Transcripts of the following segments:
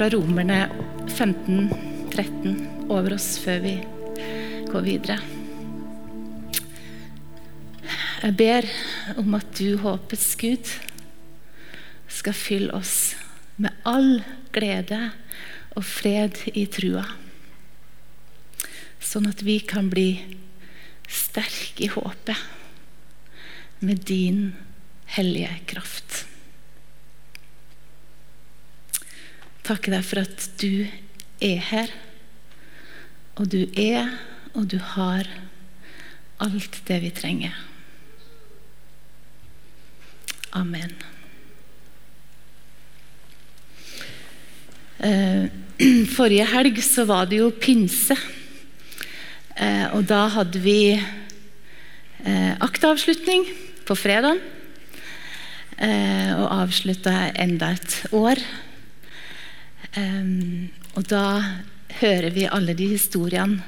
fra Romerne 15, 13 over oss før vi går videre. Jeg ber om at du, håpets Gud, skal fylle oss med all glede og fred i trua. Sånn at vi kan bli sterke i håpet med din hellige kraft. Takke deg for at du er her, og du er og du har alt det vi trenger. Amen. Eh, forrige helg så var det jo pinse. Eh, og da hadde vi akteavslutning aktavslutning på fredag. Og avslutta enda et år. Og da hører vi alle de historiene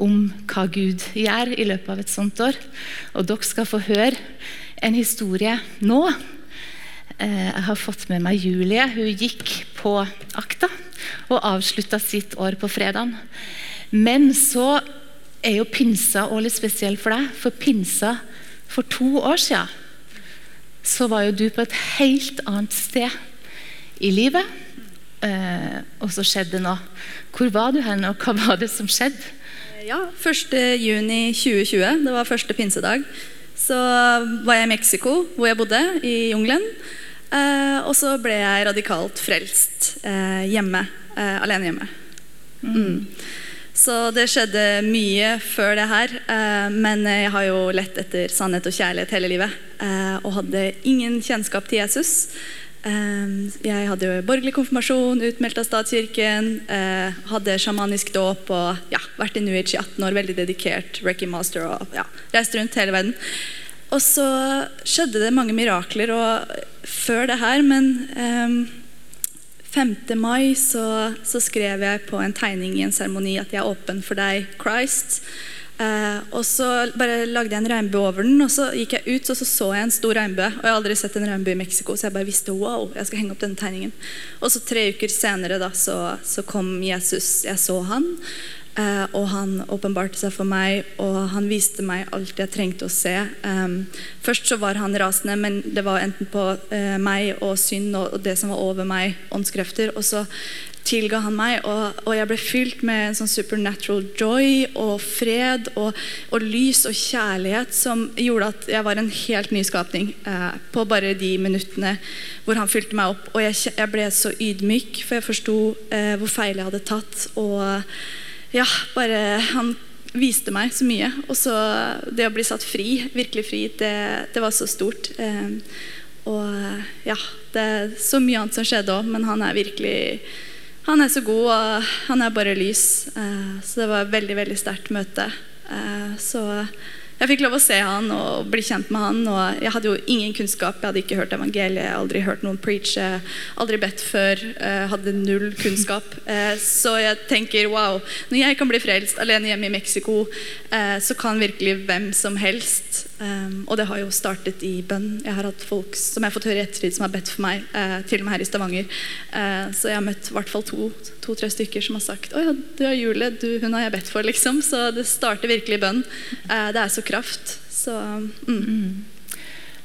om hva Gud gjør i løpet av et sånt år. Og dere skal få høre en historie nå. Jeg har fått med meg Julie. Hun gikk på akta og avslutta sitt år på fredag. Men så er jo pinsa også litt spesiell for deg. For pinsa for to år siden så var jo du på et helt annet sted i livet. Eh, og så skjedde det noe. Hvor var du hen, og hva var det som skjedde? Ja, 1.6.2020, det var første pinsedag, så var jeg i Mexico, hvor jeg bodde, i jungelen. Eh, og så ble jeg radikalt frelst eh, hjemme. Eh, alene hjemme. Mm. Så det skjedde mye før det her. Eh, men jeg har jo lett etter sannhet og kjærlighet hele livet. Eh, og hadde ingen kjennskap til Jesus. Eh, jeg hadde jo borgerlig konfirmasjon, utmeldt av statskirken, eh, hadde sjamanisk dåp og ja, vært i Age i 18 år, veldig dedikert, Recky Master og ja, reist rundt hele verden. Og så skjedde det mange mirakler før det her, men um, ehm, 5. mai så, så, skrev jeg på en tegning i en seremoni at jeg er åpen for deg, Christ. Uh, og så bare lagde jeg en regnbue over den, og så gikk jeg ut og så, så jeg en stor regnbue. Og jeg har aldri sett en regnbue i Mexico, så jeg bare visste wow, jeg skal henge opp denne tegningen. Og så tre uker senere da, så, så kom Jesus. Jeg så han. Uh, og han åpenbarte seg for meg, og han viste meg alt jeg trengte å se. Um, først så var han rasende, men det var enten på uh, meg og synd og, og, det som var over meg, åndskrefter. Og så tilga han meg, og, og, jeg ble fylt med en sånn supernatural joy og fred og, og, lys og kjærlighet som gjorde at jeg var en helt ny skapning eh, på bare de minuttene hvor han fylte meg opp. Og jeg, jeg ble så ydmyk, for jeg forsto hvor feil jeg hadde tatt. og ja, bare Han viste meg så mye. Og så det å bli satt fri, virkelig fri, det, det var så stort. Eh, og ja, det er så mye annet som skjedde òg, men han er virkelig Han er så god, og han er bare lys. Eh, så det var et veldig, veldig sterkt møte. Eh, så jeg fikk lov å se han og bli kjent med han. og Jeg hadde jo ingen kunnskap. Jeg hadde ikke hørt evangeliet, aldri hørt noen preache, aldri bedt før. Hadde null kunnskap. Eh, så jeg tenker wow, når jeg kan bli frelst alene hjemme i Mexico, eh, så kan virkelig hvem som helst. Eh, og det har jo startet i bønn. Jeg har hatt folk som jeg har fått høre i ettertid, som har bedt for meg, til og med her i Stavanger. Så jeg har møtt i hvert fall to-tre to, stykker som har sagt å ja, du har Julie, du, hun har jeg bedt for. liksom. Så det starter virkelig i bønn. Det er så kraft. Så, mm. Mm.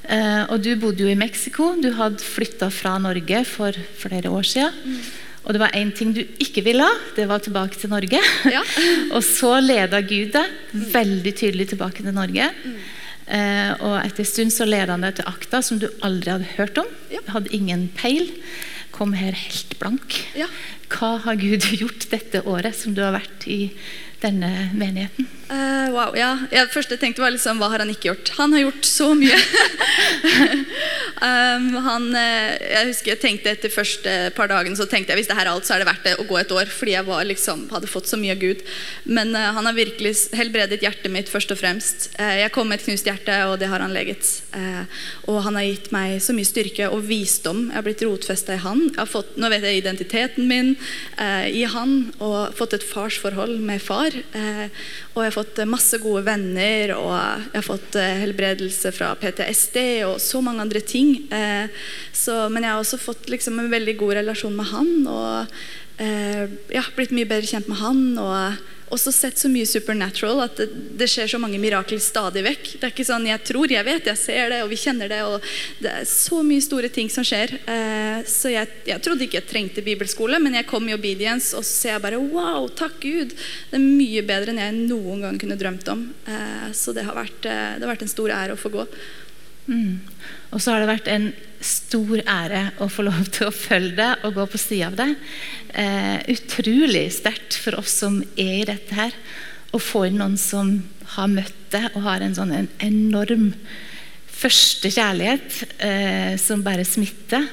Eh, og du bodde jo i Mexico. Du hadde flytta fra Norge for flere år siden. Mm. Og det var én ting du ikke ville ha. Det var tilbake til Norge. Ja. og så leda Gud deg veldig tydelig tilbake til Norge. Mm. Eh, og etter en stund så leda han deg til akta som du aldri hadde hørt om. Ja. Hadde ingen peil. Kom her helt blank. Ja. Hva har Gud gjort dette året som du har vært i denne menigheten? Uh, wow, ja. Jeg første tenkte var liksom, Hva har han ikke gjort? Han har gjort så mye. um, han, uh, jeg husker jeg tenkte etter første par dagene så tenkte jeg hvis det her er alt, så er det verdt det å gå et år. Fordi jeg var, liksom, hadde fått så mye av Gud. Men uh, han har virkelig helbredet hjertet mitt først og fremst. jeg kom med et knust hjerte, og det har han leget. og han har gitt meg så mye styrke og visdom. Jeg har blitt rotfesta i han. Fått, nå vet jeg identiteten min i han, og fått et farsforhold med far. Eh, og jeg har fått masse gode venner, og jeg har fått eh, helbredelse fra PTSD og så mange andre ting. Eh, så, men jeg har også fått liksom, en veldig god relasjon med han, og eh, ja, blitt mye bedre kjent med han. og også sett så mye supernatural at det, det, skjer så mange mirakler stadig vekk. Det er ikke sånn jeg tror, jeg vet, jeg ser det, og vi kjenner det. og Det er så mye store ting som skjer. Eh, så jeg, jeg, trodde ikke jeg trengte bibelskole, men jeg kom i obedience, og så ser jeg bare wow, takk Gud. Det er mye bedre enn jeg noen gang kunne drømt om. Eh, så det har, vært, eh, det har vært en stor ære å få gå. Mm. Og så har det vært en stor ære å få lov til å følge det og gå på sida av det. Eh, utrolig sterkt for oss som er i dette her, å få inn noen som har møtt det og har en sånn en enorm første kjærlighet eh, som bare smitter,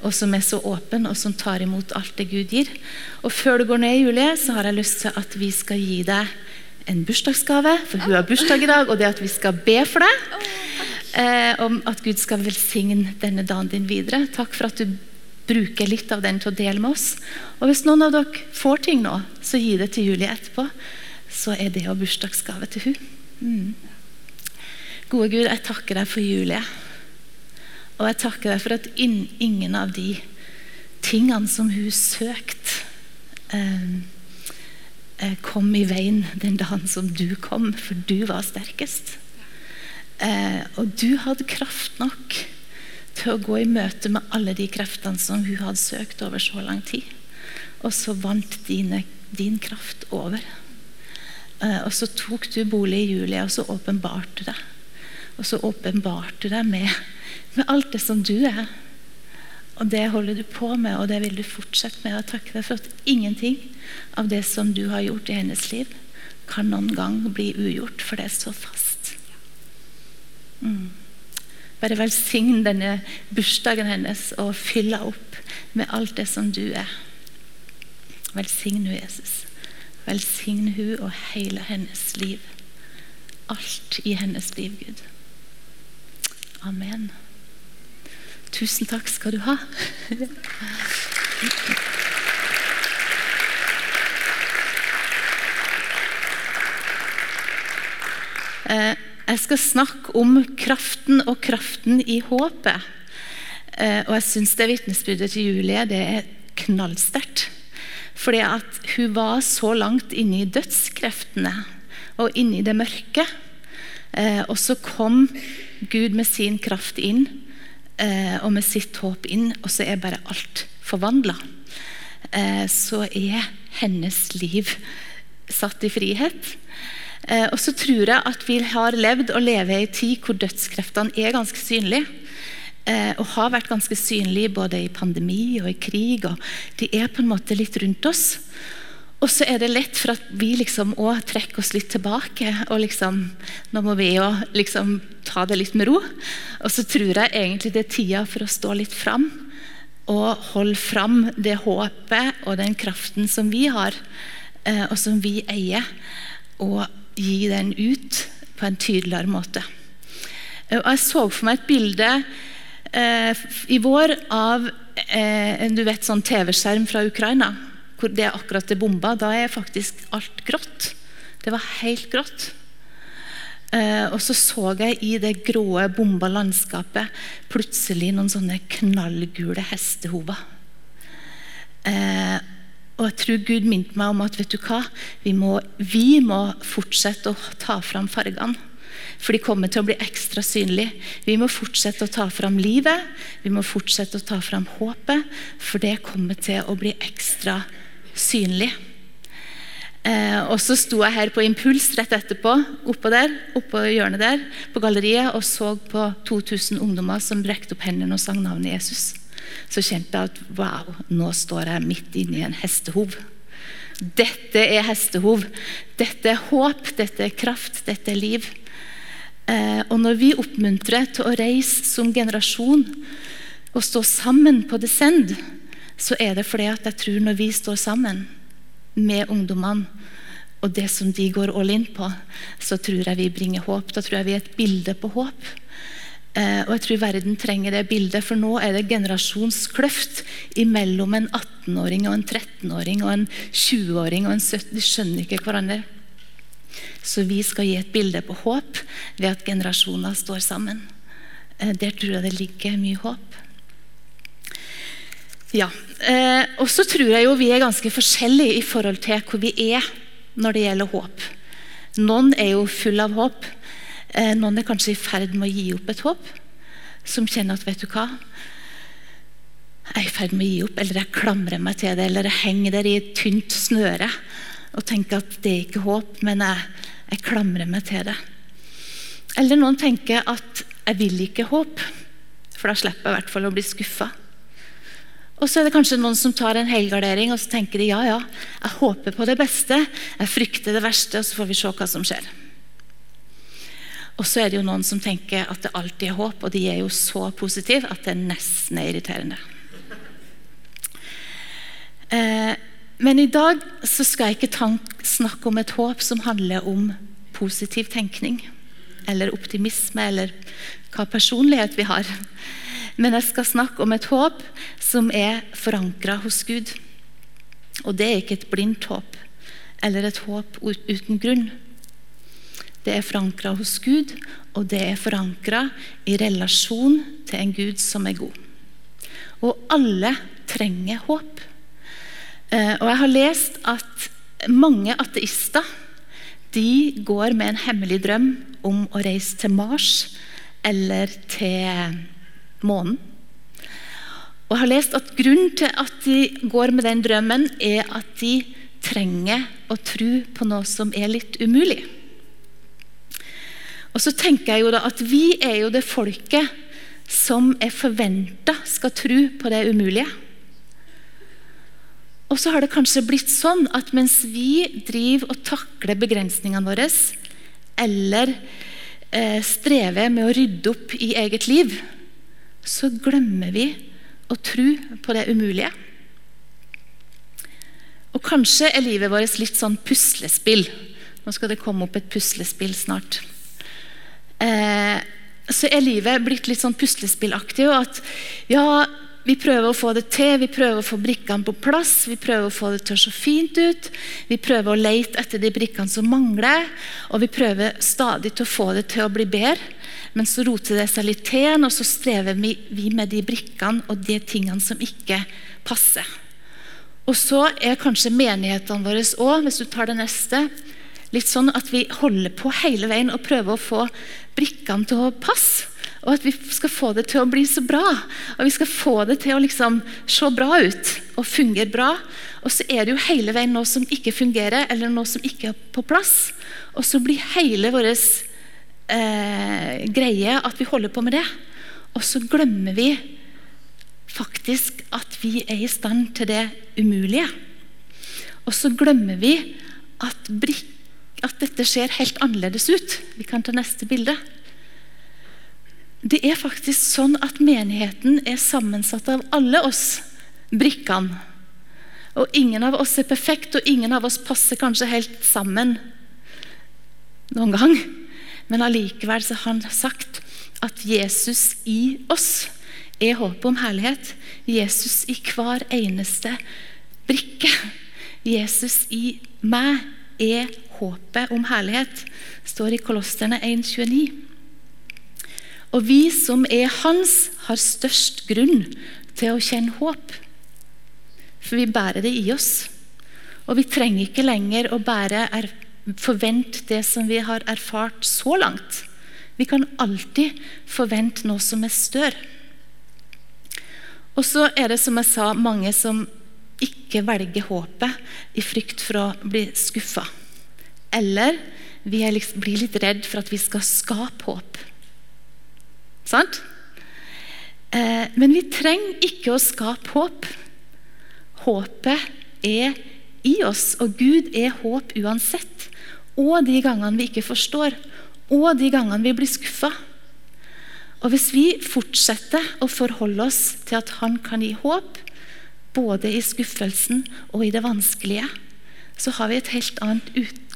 og som er så åpen, og som tar imot alt det Gud gir. Og Før du går ned, Julie, så har jeg lyst til at vi skal gi deg en bursdagsgave, for hun har bursdag i dag, og det at vi skal be for deg. Eh, om at Gud skal velsigne denne dagen din videre. Takk for at du bruker litt av den til å dele med oss. Og Hvis noen av dere får ting nå, så gi det til Julie etterpå. Så er det jo bursdagsgave til hun. Mm. Gode Gud, jeg takker deg for Julie. Og jeg takker deg for at ingen av de tingene som hun søkte, eh, eh, kom i veien den dagen som du kom, for du var sterkest. Eh, og du hadde kraft nok til å gå i møte med alle de kreftene som hun hadde søkt over så lang tid. Og så vant dine, din kraft over. Eh, og så tok du bolig i Julie, og så åpenbarte det. Og så åpenbarte deg med, med alt det som du er. Og det holder du på med, og det vil du fortsette med. Og takke deg for at ingenting av det som du har gjort i hennes liv, kan noen gang bli ugjort, for det er så fast. Mm. Bare velsign denne bursdagen hennes og fyll henne opp med alt det som du er. Velsign hun, Jesus. Velsign hun og hele hennes liv. Alt i hennes liv, Gud. Amen. Tusen takk skal du ha. eh, jeg skal snakke om kraften og kraften i håpet. Eh, og jeg syns det vitnesbyrdet til Julie det er knallsterkt. Fordi at hun var så langt inne i dødskreftene og inne i det mørke. Eh, og så kom Gud med sin kraft inn eh, og med sitt håp inn, og så er bare alt forvandla. Så er hennes liv satt i frihet. Eh, og så tror jeg at vi har levd og lever i en tid hvor dødskreftene er ganske synlige. Eh, og har vært ganske synlige både i pandemi og i krig. og De er på en måte litt rundt oss. Og så er det lett for at vi liksom òg trekker oss litt tilbake. og liksom, Nå må vi jo liksom ta det litt med ro. Og så tror jeg egentlig det er tida for å stå litt fram. Og holde fram det håpet og den kraften som vi har, eh, og som vi eier. Og gi den ut på en tydeligere måte. Og jeg så for meg et bilde eh, i vår av eh, du sånn TV-skjerm fra Ukraina. hvor Det er akkurat det bomba. Da er faktisk alt grått. Det var helt grått. Eh, og så så jeg i det grå, bomba landskapet plutselig noen sånne knallgule hestehover. Eh, og jeg tror Gud minte meg om at vet du hva? Vi må, vi må fortsette å ta fram fargene. For de kommer til å bli ekstra synlige. Vi må fortsette å ta fram livet. Vi må fortsette å ta fram håpet, for det kommer til å bli ekstra synlig. Eh, og så sto jeg her på Impuls rett etterpå, oppå der, oppå hjørnet der, på galleriet, og så på 2000 ungdommer som brekte opp hendene og sang navnet Jesus så kjente jeg at wow, nå står jeg midt inne i en hestehov. Dette er hestehov. Dette er håp, dette er kraft, dette er liv. Eh, og når vi oppmuntrer til å reise som generasjon og stå sammen på Descend, så er det fordi at jeg tror når vi står sammen med ungdommene og det som de går all in på, så tror jeg vi bringer håp. Da tror jeg vi er et bilde på håp. Eh, og jeg tror verden trenger det bildet, for nå er det generasjonskløft mellom en 18-åring og en 13-åring og en 20-åring og en 70 De skjønner ikke hverandre. Så vi skal gi et bilde på håp ved at generasjoner står sammen. Eh, der tror jeg det ligger mye håp. Ja, eh, Og så tror jeg jo vi er ganske forskjellige i forhold til hvor vi er når det gjelder håp. Noen er jo full av håp. Eh, noen er kanskje i ferd med å gi opp et håp. Som kjenner at vet du hva, jeg er i ferd med å gi opp, eller jeg klamrer meg til det, eller jeg henger der i et tynt snøre og tenker at det er ikke håp, men jeg, jeg klamrer meg til det. Eller noen tenker at jeg vil ikke håp, for da slipper jeg i hvert fall å bli skuffa. Og så er det kanskje noen som tar en helgardering og så tenker de, ja, ja, jeg håper på det beste, jeg frykter det verste, og så får vi se hva som skjer. Og så er det jo noen som tenker at det alltid er håp, og de er jo så positive at det nesten er irriterende. Eh, men i dag så skal jeg ikke snakke om et håp som handler om positiv tenkning. Eller optimisme, eller hva personlighet vi har. Men jeg skal snakke om et håp som er forankra hos Gud. Og det er ikke et blindt håp eller et håp uten grunn. Det er forankra hos Gud, og det er forankra i relasjon til en Gud som er god. Og alle trenger håp. Eh, og jeg har lest at mange ateister de går med en hemmelig drøm om å reise til Mars eller til månen. Og jeg har lest at Grunnen til at de går med den drømmen, er at de trenger å tro på noe som er litt umulig. Og så tenker jeg jo da at vi er jo det folket som er forventa skal tro på det umulige. Og så har det kanskje blitt sånn at mens vi driver og takler begrensningene våre, eller eh, strever med å rydde opp i eget liv, så glemmer vi å tro på det umulige. Og kanskje er livet vårt litt sånn puslespill. Nå skal det komme opp et puslespill snart. Eh, så er livet blitt litt sånn puslespillaktig. og at ja, vi prøver å få det til, vi prøver å få brikkene på plass, vi prøver å få det til å se fint ut. Vi prøver å lete etter de brikkene som mangler, og vi prøver stadig til å få det til å bli bedre. Men så roter det seg litt til, og så strever vi med de brikkene og de tingene som ikke passer. Og så er kanskje menighetene våre òg, hvis du tar det neste, litt sånn at vi holder på hele veien og prøver å få brikkene til å passe. Og at vi skal få det til å bli så bra. Og vi skal få det til å liksom se bra ut og fungere bra. Og så er det jo hele veien noe som ikke fungerer, eller noe som ikke er på plass. Og så blir hele vår eh, greie at vi holder på med det. Og så glemmer vi faktisk at vi er i stand til det umulige. Og så glemmer vi at, at dette ser helt annerledes ut. Vi kan ta neste bilde. Det er faktisk sånn at menigheten er sammensatt av alle oss brikkene. Og ingen av oss er perfekt, og ingen av oss passer kanskje helt sammen noen gang. Men allikevel har han sagt at Jesus i oss er håpet om herlighet. Jesus i hver eneste brikke. Jesus i meg er håpet om herlighet, står i Kolosserne 1,29. Og vi som er hans, har størst grunn til å kjenne håp. For vi bærer det i oss. Og vi trenger ikke lenger å bære forvente det som vi har erfart så langt. Vi kan alltid forvente noe som er større. Og så er det, som jeg sa, mange som ikke velger håpet i frykt for å bli skuffa. Eller vi liksom, blir litt redd for at vi skal skape håp. Sant? Eh, men vi trenger ikke å skape håp. Håpet er i oss, og Gud er håp uansett. Og de gangene vi ikke forstår, og de gangene vi blir skuffa. Og Hvis vi fortsetter å forholde oss til at Han kan gi håp, både i skuffelsen og i det vanskelige, så har vi et helt annet utgangspunkt.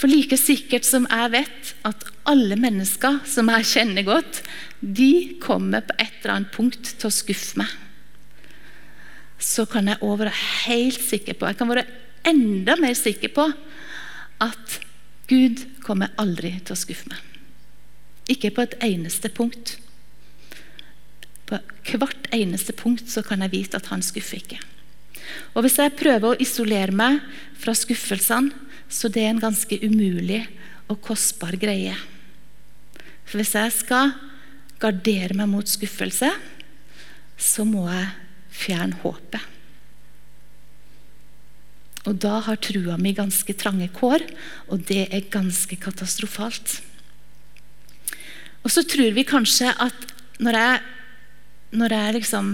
For like sikkert som jeg vet at alle mennesker som jeg kjenner godt, de kommer på et eller annet punkt til å skuffe meg. Så kan jeg òg være helt sikker på Jeg kan være enda mer sikker på at Gud kommer aldri til å skuffe meg. Ikke på et eneste punkt. På hvert eneste punkt så kan jeg vite at han skuffer ikke. Og Hvis jeg prøver å isolere meg fra skuffelsene, så det er en ganske umulig og kostbar greie. For hvis jeg skal gardere meg mot skuffelse, så må jeg fjerne håpet. Og da har trua mi ganske trange kår, og det er ganske katastrofalt. Og så tror vi kanskje at når jeg, når jeg liksom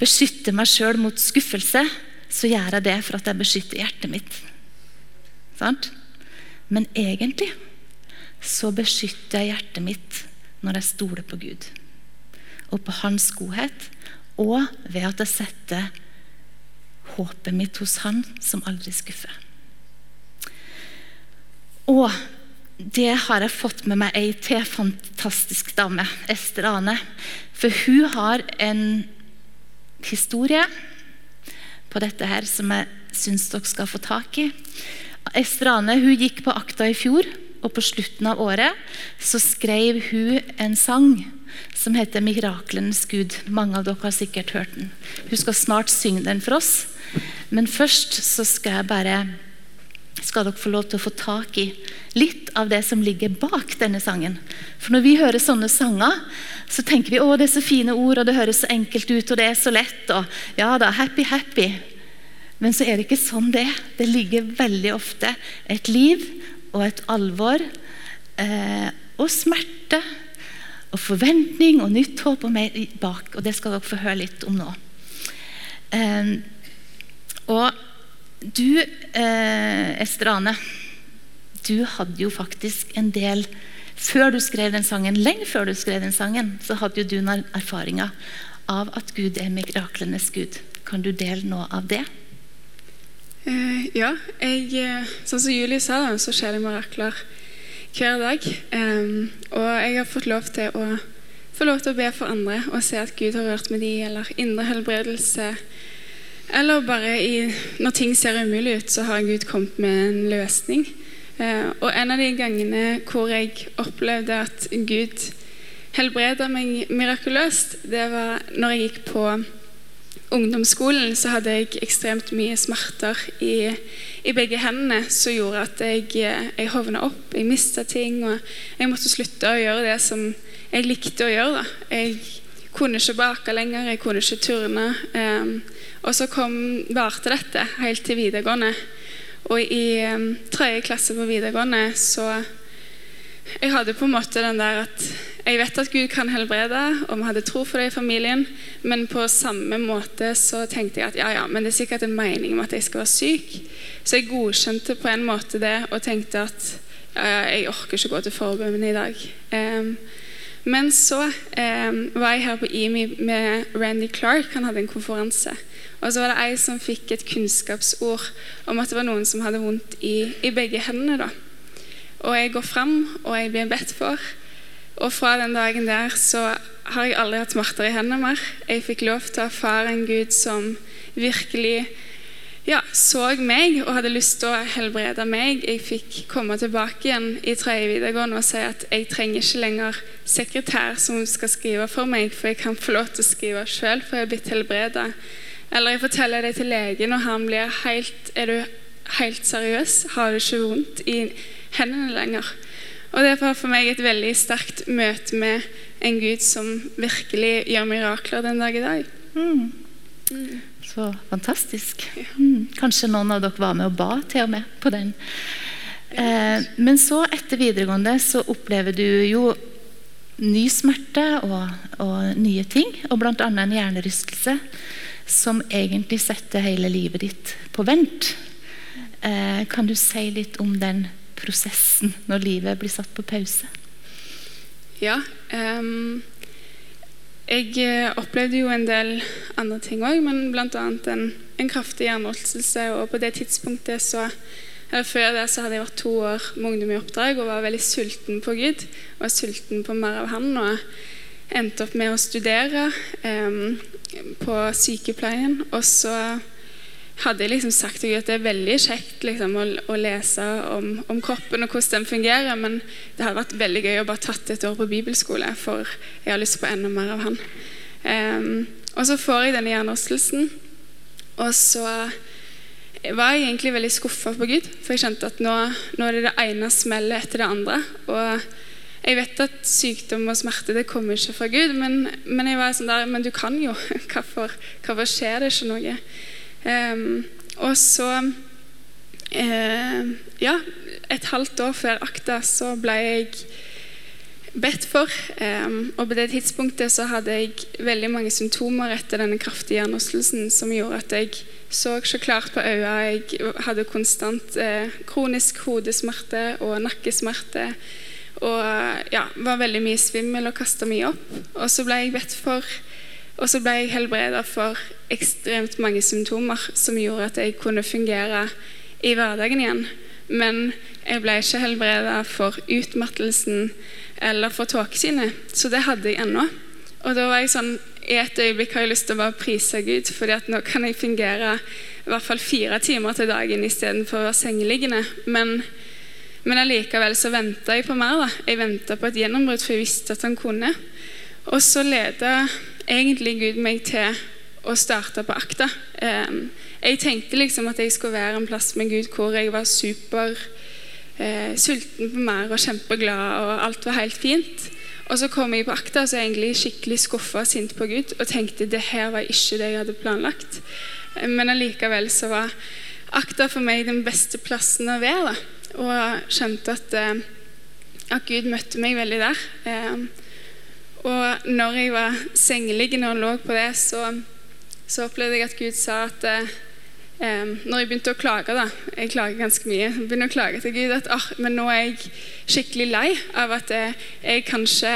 beskytter meg sjøl mot skuffelse, så gjør jeg det for at jeg beskytter hjertet mitt. Sant? Men egentlig så beskytter jeg hjertet mitt når jeg stoler på Gud. Og på Hans godhet, og ved at jeg setter håpet mitt hos Han som aldri skuffer. Og det har jeg fått med meg ei til fantastisk dame, Ester Ane. For hun har en historie på dette her som jeg syns dere skal få tak i. Ester Ane hun gikk på akta i fjor, og på slutten av året så skrev hun en sang som heter 'Miraklenes Gud'. Mange av dere har sikkert hørt den. Hun skal snart synge den for oss. Men først så skal jeg bare skal dere få lov til å få tak i litt av det som ligger bak denne sangen. For når vi hører sånne sanger, så tenker vi å det er så fine ord, og det høres så enkelt ut, og det er så lett. og ja da, happy, happy. Men så er det ikke sånn det er. Det ligger veldig ofte et liv og et alvor eh, og smerte og forventning og nytt håp og mer bak. Og det skal dere få høre litt om nå. Eh, og du, eh, Estrane, du hadde jo faktisk en del Før du skrev den sangen, lenge før du skrev den sangen, så hadde jo du noen erfaringer av at Gud er miraklenes Gud. Kan du dele noe av det? Eh, ja. Jeg, eh, sånn som Julie sa, da, så skjer det mirakler hver dag. Um, og jeg har fått lov til å få lov til å be for andre og se at Gud har rørt med de, eller indre helbredelse. Eller bare i, når ting ser umulig ut, så har Gud kommet med en løsning. Uh, og en av de gangene hvor jeg opplevde at Gud helbreda meg mirakuløst, det var når jeg gikk på ungdomsskolen så hadde jeg ekstremt mye smerter i, i begge hendene som gjorde at jeg, jeg hovna opp, jeg mista ting, og jeg måtte slutte å gjøre det som jeg likte å gjøre. Da. Jeg kunne ikke bake lenger, jeg kunne ikke turne. Um, og så kom varte dette helt til videregående. Og i um, tredje klasse på videregående så Jeg hadde på en måte den der at jeg vet at Gud kan helbrede, og vi hadde tro for det i familien. Men på samme måte så tenkte jeg at ja, ja, men det er sikkert en mening med at jeg skal være syk. Så jeg godkjente på en måte det og tenkte at ja, ja, jeg orker ikke gå til forbønnen i dag. Um, men så um, var jeg her på IMI med Randy Clark. Han hadde en konferanse. Og så var det ei som fikk et kunnskapsord om at det var noen som hadde vondt i, i begge hendene. da. Og jeg går fram, og jeg blir bedt for. Og fra den dagen der så har jeg aldri hatt smerter i hendene mer. Jeg fikk lov til å erfare en Gud som virkelig ja, så meg og hadde lyst til å helbrede meg. Jeg fikk komme tilbake igjen i tredje videregående og si at jeg trenger ikke lenger sekretær som skal skrive for meg, for jeg kan få lov til å skrive sjøl, for jeg er blitt helbreda. Eller jeg forteller det til legen, og han blir helt Er du helt seriøs? Har du ikke vondt i hendene lenger? Og Det var for meg et veldig sterkt møte med en Gud som virkelig gjør mirakler den dag i dag. Mm. Mm. Så fantastisk. Mm. Kanskje noen av dere var med og ba til og med på den. Eh, men så, etter videregående, så opplever du jo ny smerte og, og nye ting. Og bl.a. en hjernerystelse som egentlig setter hele livet ditt på vent. Eh, kan du si litt om den prosessen når livet blir satt på pause? Ja. Um, jeg eh, opplevde jo en del andre ting òg, men bl.a. En, en kraftig hjernerystelse. Og på det tidspunktet så eller Før det så hadde jeg vært to år med ungdom i oppdrag og var veldig sulten på Gud. Og sulten på mer av Han. Og endte opp med å studere eh, på sykepleien. Og så hadde jeg liksom sagt til Gud at det er veldig kjekt liksom, å, å, lese om, om, kroppen og hvordan den fungerer, men det hadde vært veldig gøy å bare tatt et år på bibelskole, for jeg har lyst på enda mer av han. Um, og så får jeg denne hjernerystelsen, og så var jeg egentlig veldig skuffa på Gud, for jeg kjente at nå, nå er det det ene smellet etter det andre. og jeg vet at sykdom og smerte det kommer ikke fra Gud, men, men jeg var sånn der Men du kan jo. Hvorfor, hvorfor skjer det ikke noe? Um, og så uh, Ja, et halvt år før akta så ble jeg bedt for. Um, og på det tidspunktet så hadde jeg veldig mange symptomer etter denne kraftige hjernerystelsen som gjorde at jeg så så klart på øynene. Jeg hadde konstant uh, kronisk hodesmerte og nakkesmerte. Og ja, var veldig mye svimmel og kasta mye opp. Og så ble jeg bedt for og så ble jeg helbreda for ekstremt mange symptomer som gjorde at jeg kunne fungere i hverdagen igjen. Men jeg ble ikke helbreda for utmattelsen eller for tåkesynet. Så det hadde jeg ennå. Og da var jeg sånn I et øyeblikk har jeg lyst til å bare prise Gud, fordi at nå kan jeg fungere i hvert fall fire timer til dagen istedenfor å være sengeliggende. Men, men allikevel så venta jeg på mer. da. Jeg venta på et gjennombrudd, for jeg visste at han kunne. Og så leda egentlig Gud meg til å starte på akta. Jeg tenkte liksom at jeg skulle være en plass med Gud hvor jeg var super eh, sulten på mer og kjempeglad, og alt var helt fint. Og så kom jeg på akta så jeg egentlig skikkelig skuffa og sint på Gud og tenkte det her var ikke det jeg hadde planlagt. Men allikevel så var akta for meg den beste plassen å være. Da. Og skjønte at, eh, at Gud møtte meg veldig der. Og når jeg var sengeliggende og lå på det, så, så opplevde jeg at Gud sa at eh, når jeg begynte å klage da, Jeg klager ganske mye. Jeg begynner å klage til Gud at oh, men nå er jeg skikkelig lei av at eh, jeg kanskje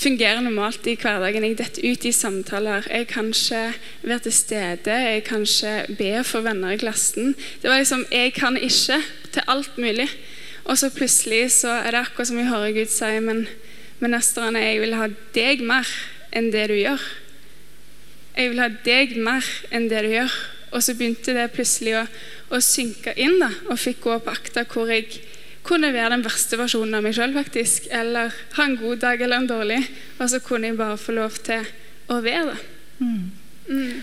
fungerer normalt i hverdagen. Jeg detter ut i samtaler. Jeg kan ikke være til stede. Jeg kan ikke be for venner i klassen. Det var liksom, Jeg kan ikke til alt mulig. Og så plutselig så er det akkurat som jeg hører Gud si men men Østrene, jeg vil ha deg mer enn det du gjør. Jeg vil ha deg mer enn det du gjør. Og så begynte det plutselig å, å synke inn, da, og fikk gå på akta hvor jeg kunne være den verste versjonen av meg sjøl, faktisk. Eller ha en god dag eller en dårlig. Og så kunne jeg bare få lov til å være det. Mm. Mm.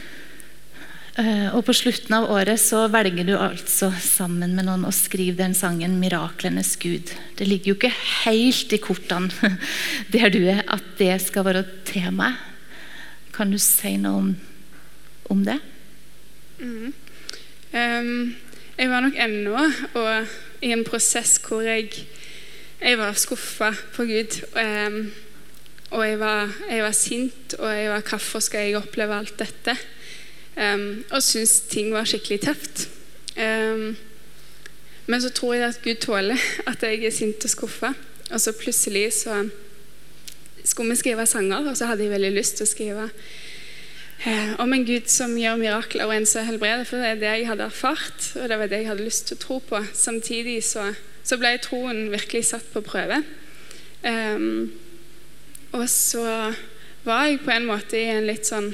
Uh, og på slutten av året så velger du altså sammen med noen å skrive den sangen 'Miraklenes Gud'. Det ligger jo ikke helt i kortene der du er, at det skal være temaet. Kan du si noe om, om det? Mm. Um, jeg var nok ennå i en prosess hvor jeg, jeg var skuffa på Gud. Um, og jeg var, jeg var sint, og jeg var 'Hvorfor skal jeg oppleve alt dette?' Um, og syntes ting var skikkelig tøft. Um, men så tror jeg at Gud tåler at jeg er sint og skuffa. Og så plutselig så skulle vi skrive sanger, og så hadde jeg veldig lyst til å skrive eh, om en Gud som gjør mirakler, og en som helbreder. For det er det jeg hadde erfart, og det var det jeg hadde lyst til å tro på. Samtidig så, så ble troen virkelig satt på prøve. Um, og så var jeg på en måte i en litt sånn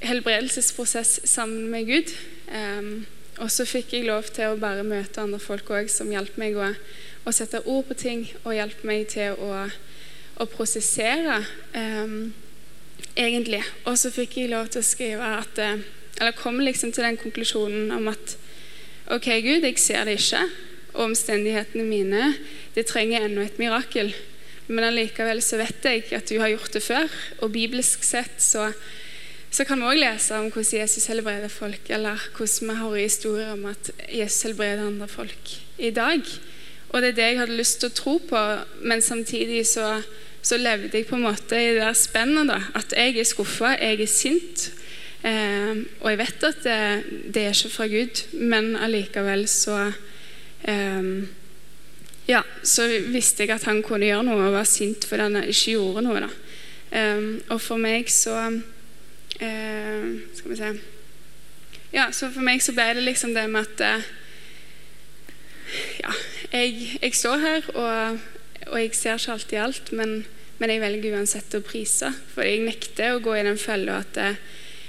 helbredelsesprosess sammen med Gud. Um, og så fikk jeg lov til å bare møte andre folk òg som hjalp meg å, å, sette ord på ting og hjalp meg til å, å prosessere, um, egentlig. Og så fikk jeg lov til å skrive at eh, Eller kom liksom til den konklusjonen om at OK, Gud, jeg ser det ikke. Og omstendighetene mine det trenger ennå et mirakel. Men allikevel så vet jeg at du har gjort det før. Og bibelsk sett så så kan vi òg lese om hvordan Jesus helbreder folk, eller hvordan vi hører historier om at Jesus helbreder andre folk i dag. Og det er det jeg hadde lyst til å tro på, men samtidig så, så levde jeg på en måte i det der spennet. da, At jeg er skuffa, jeg er sint. Eh, og jeg vet at det, det, er ikke fra Gud, men allikevel så eh, Ja, så visste jeg at han kunne gjøre noe og var sint fordi han ikke gjorde noe. da. Eh, og for meg så eh, Skal vi se Ja, så for meg så ble det liksom det med at eh, Ja, jeg, jeg, står her, og, og, jeg ser ikke alltid alt, men, men jeg velger uansett å prise. For jeg nekter å gå i den fella at eh,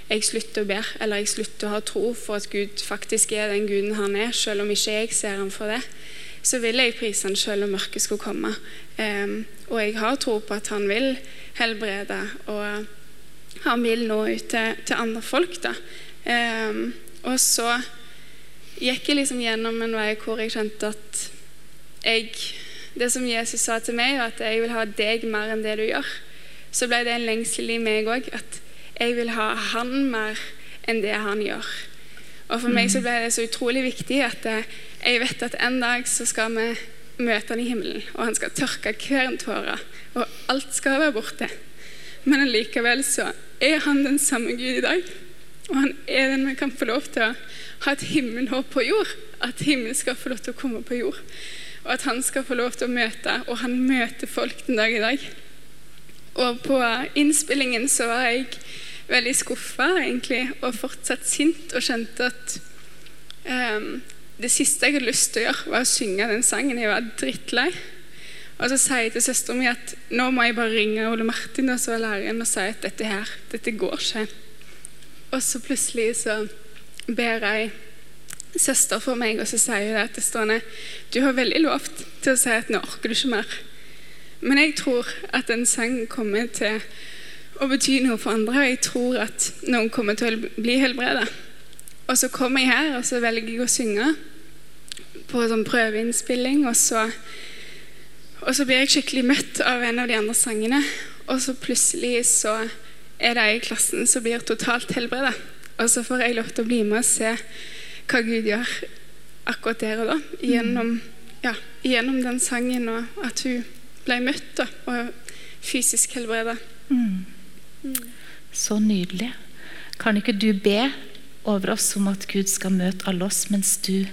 jeg slutter å be, eller jeg slutter å ha tro for at Gud faktisk er den guden han er, selv om ikke jeg ser ham for det, så vil jeg prise han selv om mørket skulle komme. Um, og jeg har tro på at han vil helbrede, og han vil nå ut til, til andre folk. da. Um, og så gikk jeg liksom gjennom en vei hvor jeg skjønte at jeg Det som Jesus sa til meg, var at jeg vil ha deg mer enn det du gjør. Så ble det en lengsel i meg òg. At jeg vil ha han mer enn det han gjør. Og for meg så ble det så utrolig viktig at jeg vet at en dag så skal vi møte han i himmelen, og han skal tørke hver en tåre, og alt skal være borte. Men allikevel så er han den samme Gud i dag. Og han er den vi kan få lov til å ha et himmelhåp på jord. At himmelen skal få lov til å komme på jord. Og at han skal få lov til å møte, og han møter folk den dag i dag. Og på innspillingen så var jeg veldig skuffa egentlig, og fortsatt sint og kjente at um, det siste jeg hadde lyst til å gjøre, var å synge den sangen. Jeg var drittlei. Og så sier jeg til søstera mi at nå må jeg bare ringe Ole Martin og så læreren og si at dette her, dette går ikke. Og så plutselig så ber jeg søster for meg, og så sier hun til Stående du har veldig lovt til å si at nå orker du ikke mer. Men jeg tror at en sang kommer til å bety noe for andre, og jeg tror at noen kommer til å bli helbredet. Og så kommer jeg her, og så velger jeg å synge på sånn prøveinnspilling, og så, og så blir jeg skikkelig møtt av en av de andre sangene. Og så plutselig så er det ei i klassen som blir totalt helbredet. Og så får jeg lov til å bli med og se hva Gud gjør akkurat der og da. Gjennom, ja, gjennom den sangen, og at hun ble møtt da, og fysisk helbredet. Mm. Så nydelig. Kan ikke du be over oss om at Gud skal møte alle oss mens du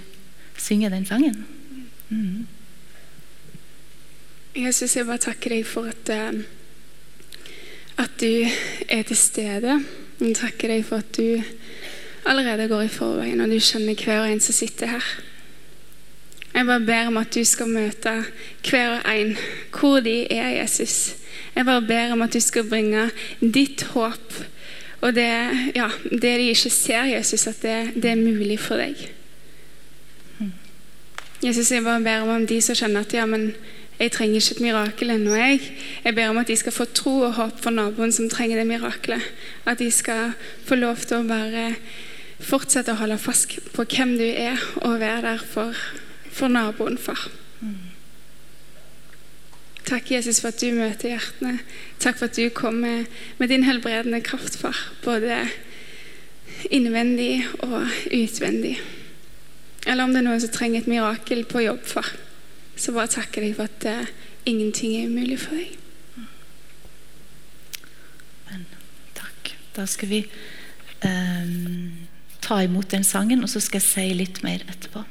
synger den sangen? Mm. Jesus, jeg bare takker deg for at, eh, at du er til stede. Jeg takker deg for at du allerede går i forveien, og du kjenner hver og en som sitter her. Jeg bare ber om at du skal møte hver og en hvor de er, Jesus. Jeg bare ber om at du skal bringe ditt håp og det, ja, det de ikke ser, Jesus, at det, det, er mulig for deg. Jesus, jeg bare ber om de som kjenner at ja, men jeg trenger ikke et mirakel ennå. Jeg. jeg ber om at de skal få tro og håp for naboen som trenger det mirakelet. At de skal få lov til å bare fortsette å holde fast på hvem du er, og være der for, for naboen, far. Takk, Jesus, for at du møter hjertene. Takk for at du kommer med din helbredende kraft, far. Både innvendig og utvendig. Eller om det er noen som trenger et mirakel på jobb, far. Så bare takker jeg for at uh, ingenting er umulig for deg. Men, takk. Da skal vi um, ta imot den sangen, og så skal jeg si litt mer etterpå.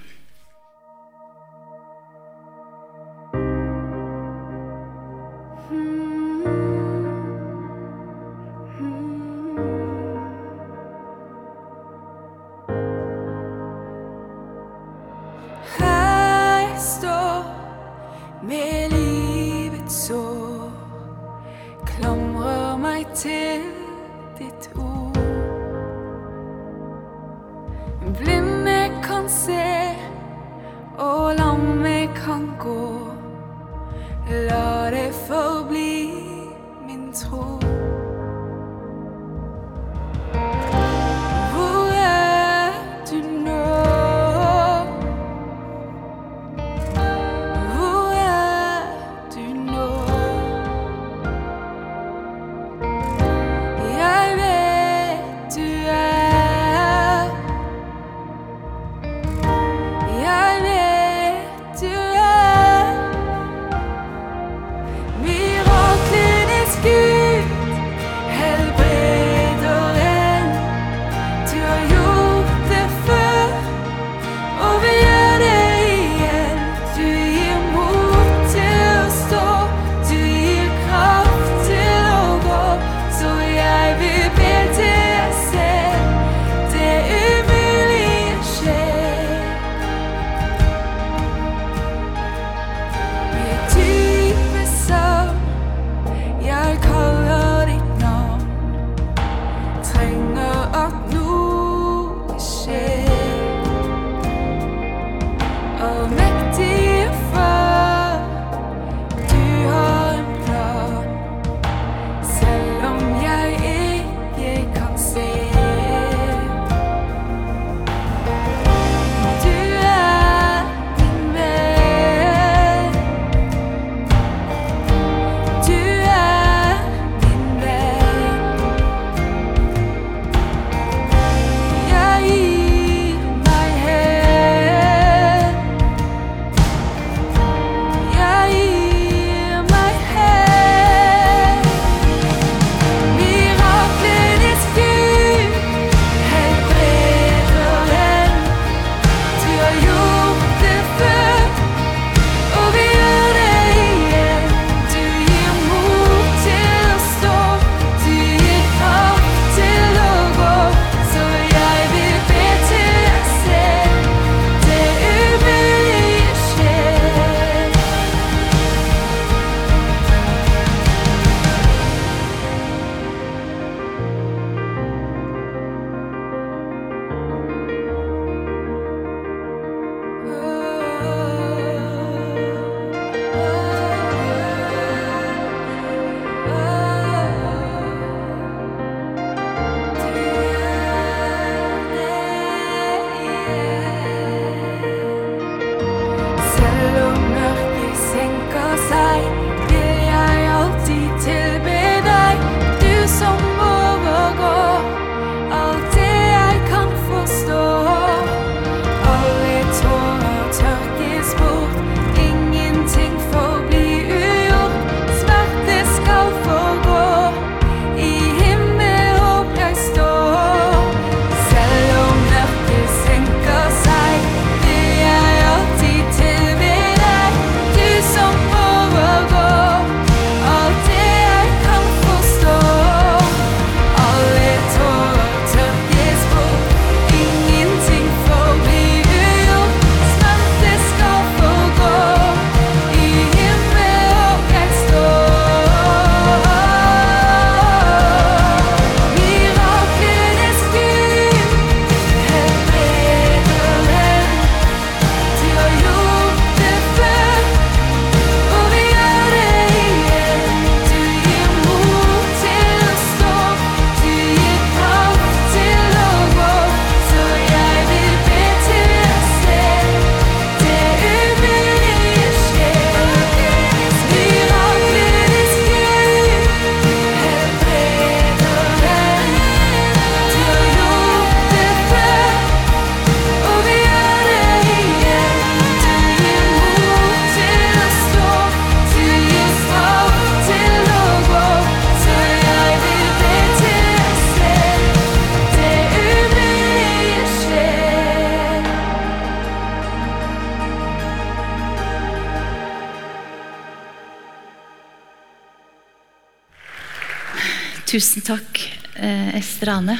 Tusen takk, eh, Ester Ane.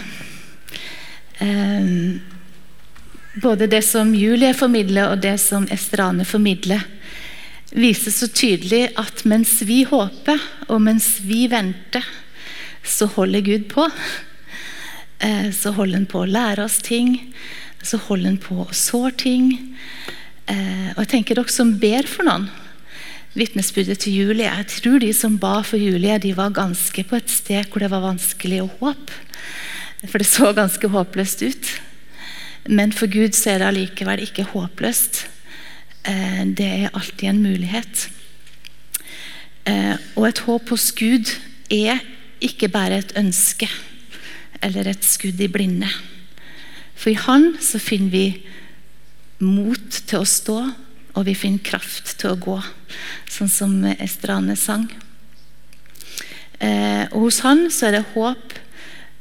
Eh, både det som Julie formidler, og det som Ester Ane formidler, viser så tydelig at mens vi håper, og mens vi venter, så holder Gud på. Eh, så holder han på å lære oss ting. Så holder han på å så ting. Og jeg tenker dere som ber for noen, vitnesbyrdet til Julie. Jeg tror de som ba for Julie, de var ganske på et sted hvor det var vanskelig å håpe. For det så ganske håpløst ut. Men for Gud så er det allikevel ikke håpløst. Eh, Det er alltid en mulighet. Eh, Og et håp hos Gud er ikke bare et ønske eller et skudd i blinde. For i Han så finner vi mot til å stå, og vi finner kraft til å gå, sånn som Estrane sang. Eh, og hos Han så er det håp,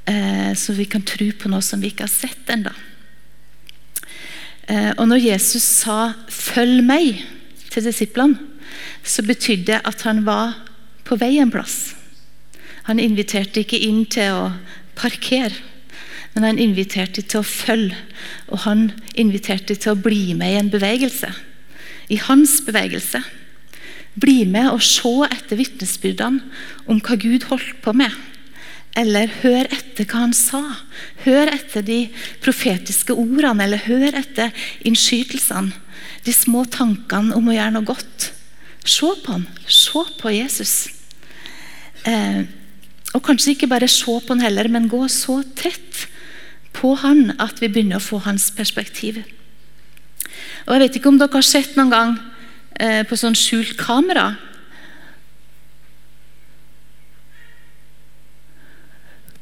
eh, så vi kan tro på noe som vi ikke har sett ennå. Eh, og når Jesus sa 'følg meg' til disiplene, så betydde det at han var på vei en plass. Han inviterte ikke inn til å parkere, men han inviterte til å følge. Og han inviterte til å bli med i en bevegelse. I hans bevegelse. Bli med og se etter vitnesbyrdene om hva Gud holdt på med. Eller hør etter hva han sa. Hør etter de profetiske ordene, eller hør etter innskytelsene. De små tankene om å gjøre noe godt. Se på han. Se på Jesus. Eh, og kanskje ikke bare se på han heller, men gå så tett på han at vi begynner å få hans perspektiv. Og Jeg vet ikke om dere har sett noen gang eh, på sånn skjult kamera.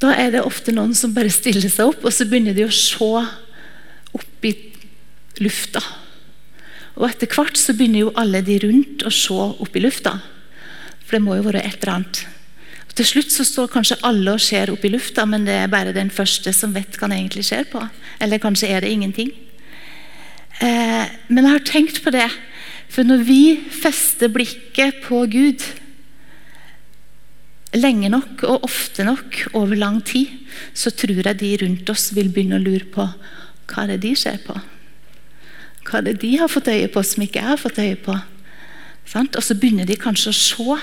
Da er det ofte noen som bare stiller seg opp, og så begynner de å se opp i lufta. Og etter hvert så begynner jo alle de rundt å se opp i lufta. For det må jo være et eller annet. Og til slutt så står kanskje alle og ser opp i lufta, men det er bare den første som vet hva han egentlig ser på. Eller kanskje er det ingenting. Eh, men jeg har tenkt på det, for når vi fester blikket på Gud lenge nok og ofte nok over lang tid, så tror jeg de rundt oss vil begynne å lure på hva er det de ser på. Hva er det de har fått øye på som ikke jeg har fått øye på? Og så begynner de kanskje å se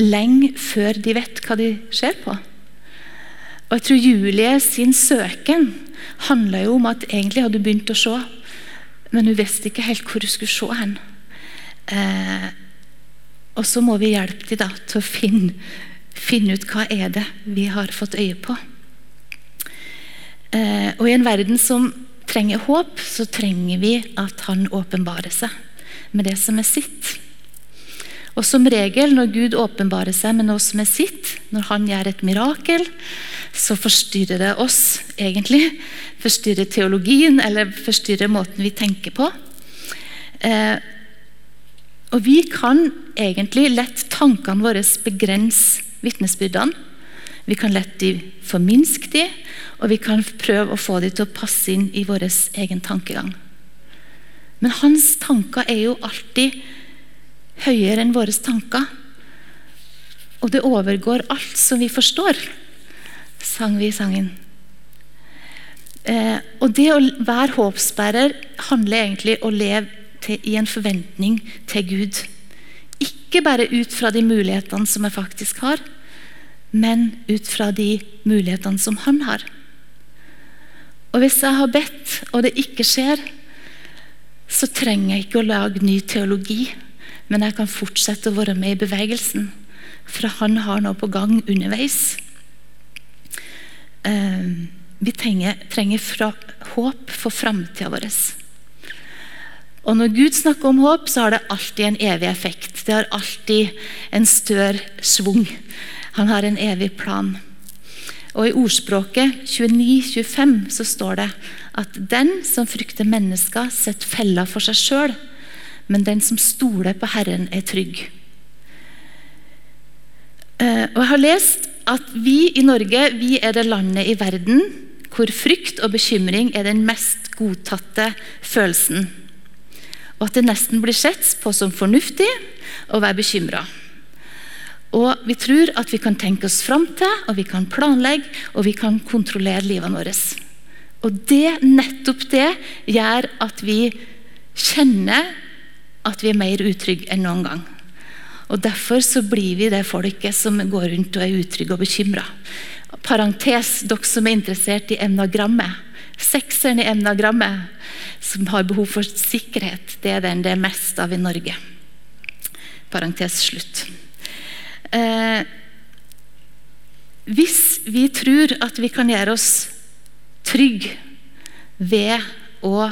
lenge før de vet hva de ser på. Og jeg tror Julie sin søken handla jo om at egentlig hadde hun begynt å se, men hun visste ikke helt hvor hun skulle se hen. Eh, og så må vi hjelpe dem da, til å finne, finne ut hva er det vi har fått øye på. Eh, og i en verden som trenger håp, så trenger vi at han åpenbarer seg med det som er sitt. Og som regel når Gud åpenbarer seg med noe som er sitt, når han gjør et mirakel, så forstyrrer det oss egentlig. Forstyrrer teologien eller forstyrrer måten vi tenker på. Eh, og vi kan egentlig lett tankene våre begrense vitnesbyrdene. Vi kan lett de forminske de, og vi kan prøve å få de til å passe inn i vår egen tankegang. Men hans tanker er jo alltid høyere enn våre tanker. Og det overgår alt som vi forstår, sang vi i sangen. Eh, og det å være håpsbærer handler egentlig om å leve til, i en forventning til Gud. Ikke bare ut fra de mulighetene som jeg faktisk har, men ut fra de mulighetene som han har. Og hvis jeg har bedt, og det ikke skjer, så trenger jeg ikke å lage ny teologi, men jeg kan fortsette å være med i bevegelsen. For han har noe på gang underveis. Eh, vi trenger, trenger fra, håp for framtida vår. Og Når Gud snakker om håp, så har det alltid en evig effekt. Det har alltid en større svung. Han har en evig plan. Og I ordspråket 29-25 så står det at den som frykter mennesker, setter fella for seg sjøl, men den som stoler på Herren, er trygg. Eh, og Jeg har lest at vi i Norge vi er det landet i verden hvor frykt og bekymring er den mest godtatte følelsen. Og at det nesten blir sett på som fornuftig å være bekymra. Og vi tror at vi kan tenke oss fram til, og vi kan planlegge og vi kan kontrollere livet vårt. Og det, nettopp det gjør at vi kjenner at vi er mer utrygge enn noen gang. Og Derfor så blir vi det folket som går rundt og er utrygge og bekymra. Parentes, dere som er interessert i emnagrammet. Sekseren i emnagrammet, som har behov for sikkerhet, det er den det er mest av i Norge. Parentes slutt. Eh, hvis vi tror at vi kan gjøre oss trygge ved å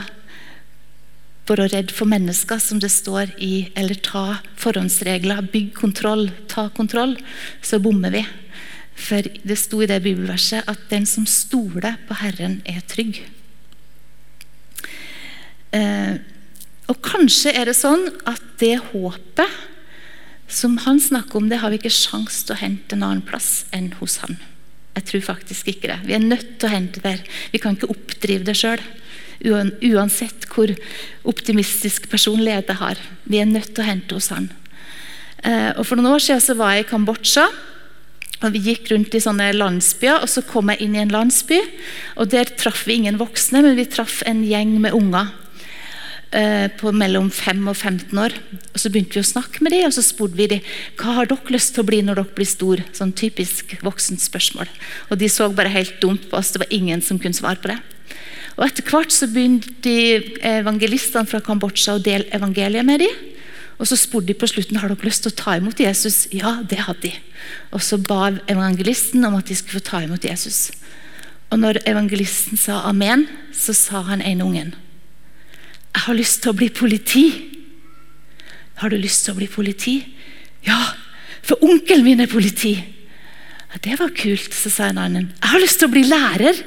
være redd for mennesker, som det står i, eller ta forhåndsregler, bygg kontroll, ta kontroll, så bommer vi. For det sto i det bibelverset at den som stoler på Herren, er trygg. Eh, og kanskje er det sånn at det håpet som han snakker om, det har vi ikke sjans til å hente en annen plass enn hos han. Jeg tror faktisk ikke det. Vi er nødt til å hente det. Vi kan ikke oppdrive det sjøl. Uansett hvor optimistisk personlighet jeg har. Vi er nødt til å hente hos han. Eh, og For noen år siden så var jeg i Kambodsja. og Vi gikk rundt i sånne landsbyer, og så kom jeg inn i en landsby. og Der traff vi ingen voksne, men vi traff en gjeng med unger. eh, på mellom 5 og 15 år. Og Så begynte vi å snakke med dem, og så spurte vi dem hva har dere lyst til å bli når dere blir stor. Sånn typisk voksent spørsmål. Og de så bare helt dumt på oss. Det var ingen som kunne svare på det. Og Etter hvert så begynte de evangelistene fra Kambodsja å dele evangeliet med dem. Og Så spurte de på slutten har dere lyst til å ta imot Jesus. Ja, det hadde de. Og Så ba evangelisten om at de skulle få ta imot Jesus. Og når evangelisten sa amen, så sa han ene ungen Jeg har lyst til å bli politi. Har du lyst til å bli politi? Ja, for onkelen min er politi. Ja, Det var kult, så sa en annen. Jeg har lyst til å bli lærer.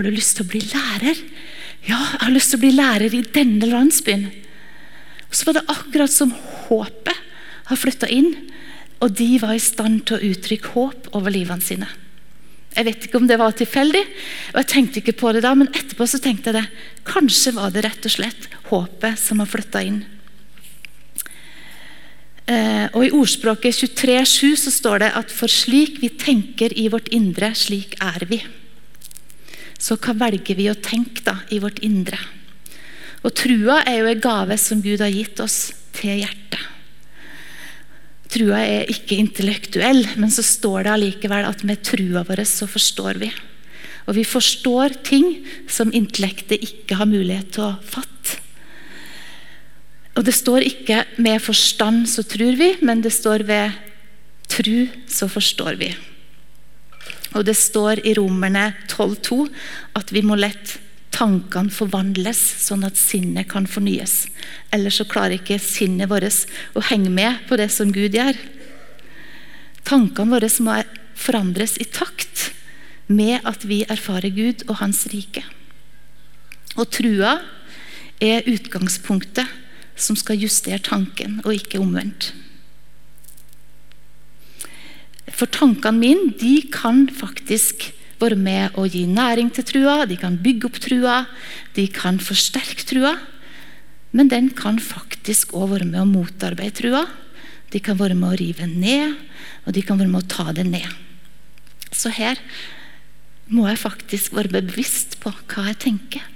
Har du lyst til å bli lærer? Ja, jeg har lyst til å bli lærer i denne landsbyen. Og Så var det akkurat som håpet har flytta inn, og de var i stand til å uttrykke håp over livene sine. Jeg vet ikke om det var tilfeldig, og jeg tenkte ikke på det da, men etterpå så tenkte jeg det. Kanskje var det rett og slett håpet som har flytta inn. Eh, og I ordspråket 23,7 så står det at for slik vi tenker i vårt indre, slik er vi. Så hva velger vi å tenke da i vårt indre? Og Trua er jo en gave som Gud har gitt oss til hjertet. Trua er ikke intellektuell, men så står det allikevel at med trua vår så forstår vi. Og vi forstår ting som intellektet ikke har mulighet til å fatte. Og det står ikke 'med forstand så tror vi', men det står 'ved tru så forstår vi'. Og det står i Romerne 12,2 at vi må lett tankene forvandles, sånn at sinnet kan fornyes. Ellers så klarer ikke sinnet vårt å henge med på det som Gud gjør. Tankene våre må forandres i takt med at vi erfarer Gud og Hans rike. Og trua er utgangspunktet som skal justere tanken, og ikke omvendt. For tankene mine de kan faktisk være med å gi næring til trua, de kan bygge opp trua, de kan forsterke trua. Men den kan faktisk òg være med å motarbeide trua. De kan være med å rive ned, og de kan være med å ta det ned. Så her må jeg faktisk være bevisst på hva jeg tenker.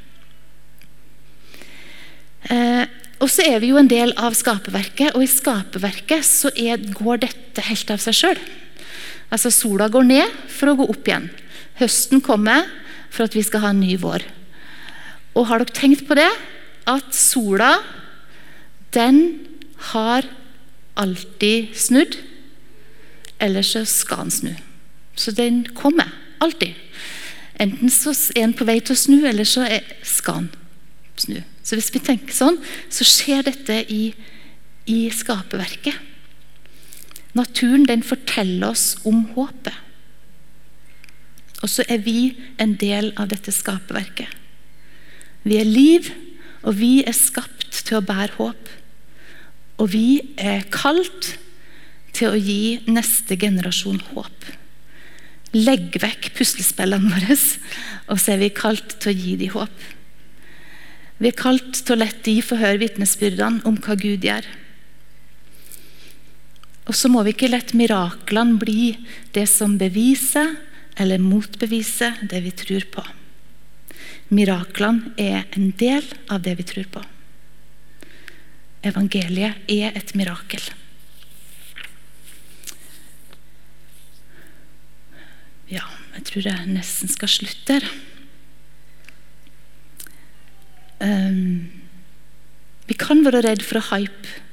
Eh, og så er vi jo en del av skaperverket, og i skaperverket er, går dette helt av seg sjøl. Altså sola går ned for å gå opp igjen. Høsten kommer for at vi skal ha en ny vår. Og har dere tenkt på det? At sola, den har alltid snudd. Eller så skal den snu. Så den kommer. Alltid. Enten så er den på vei til å snu, eller så skal den snu. Så hvis vi tenker sånn, så skjer dette i, i skaperverket. Naturen den forteller oss om håpet. Og så er vi en del av dette skaperverket. Vi er liv, og vi er skapt til å bære håp. Og vi er kalt til å gi neste generasjon håp. Legg vekk puslespillene våre, og så er vi kalt til å gi dem håp. Vi er kalt til å la de få høre vitnesbyrdene om hva Gud gjør. Og så må vi ikke la miraklene bli det som beviser eller motbeviser det vi tror på. Miraklene er en del av det vi tror på. Evangeliet er et mirakel. Ja, jeg tror jeg nesten skal slutte her. Um, vi kan være redd for å hype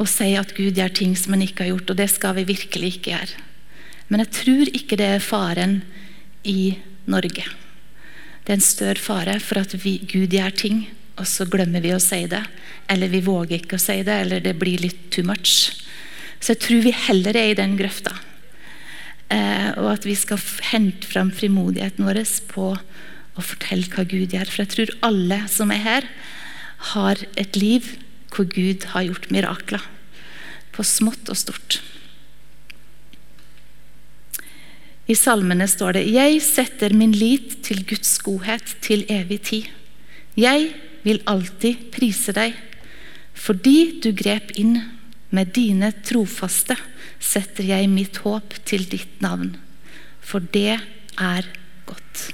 og si at Gud gjør ting som han ikke har gjort, og det skal vi virkelig ikke gjøre. Men jeg tror ikke det er faren i Norge. Det er en større fare for at vi, Gud gjør ting, og så glemmer vi å si det. Eller vi våger ikke å si det, eller det blir litt too much. Så jeg tror vi heller er i den grøfta. Eh, og at vi skal hente fram frimodigheten vår på å fortelle hva Gud gjør. For jeg tror alle som er her, har et liv hvor Gud har gjort mirakler. På smått og stort. I salmene står det Jeg setter min lit til Guds godhet til evig tid. Jeg vil alltid prise deg. Fordi du grep inn med dine trofaste, setter jeg mitt håp til ditt navn. For det er godt.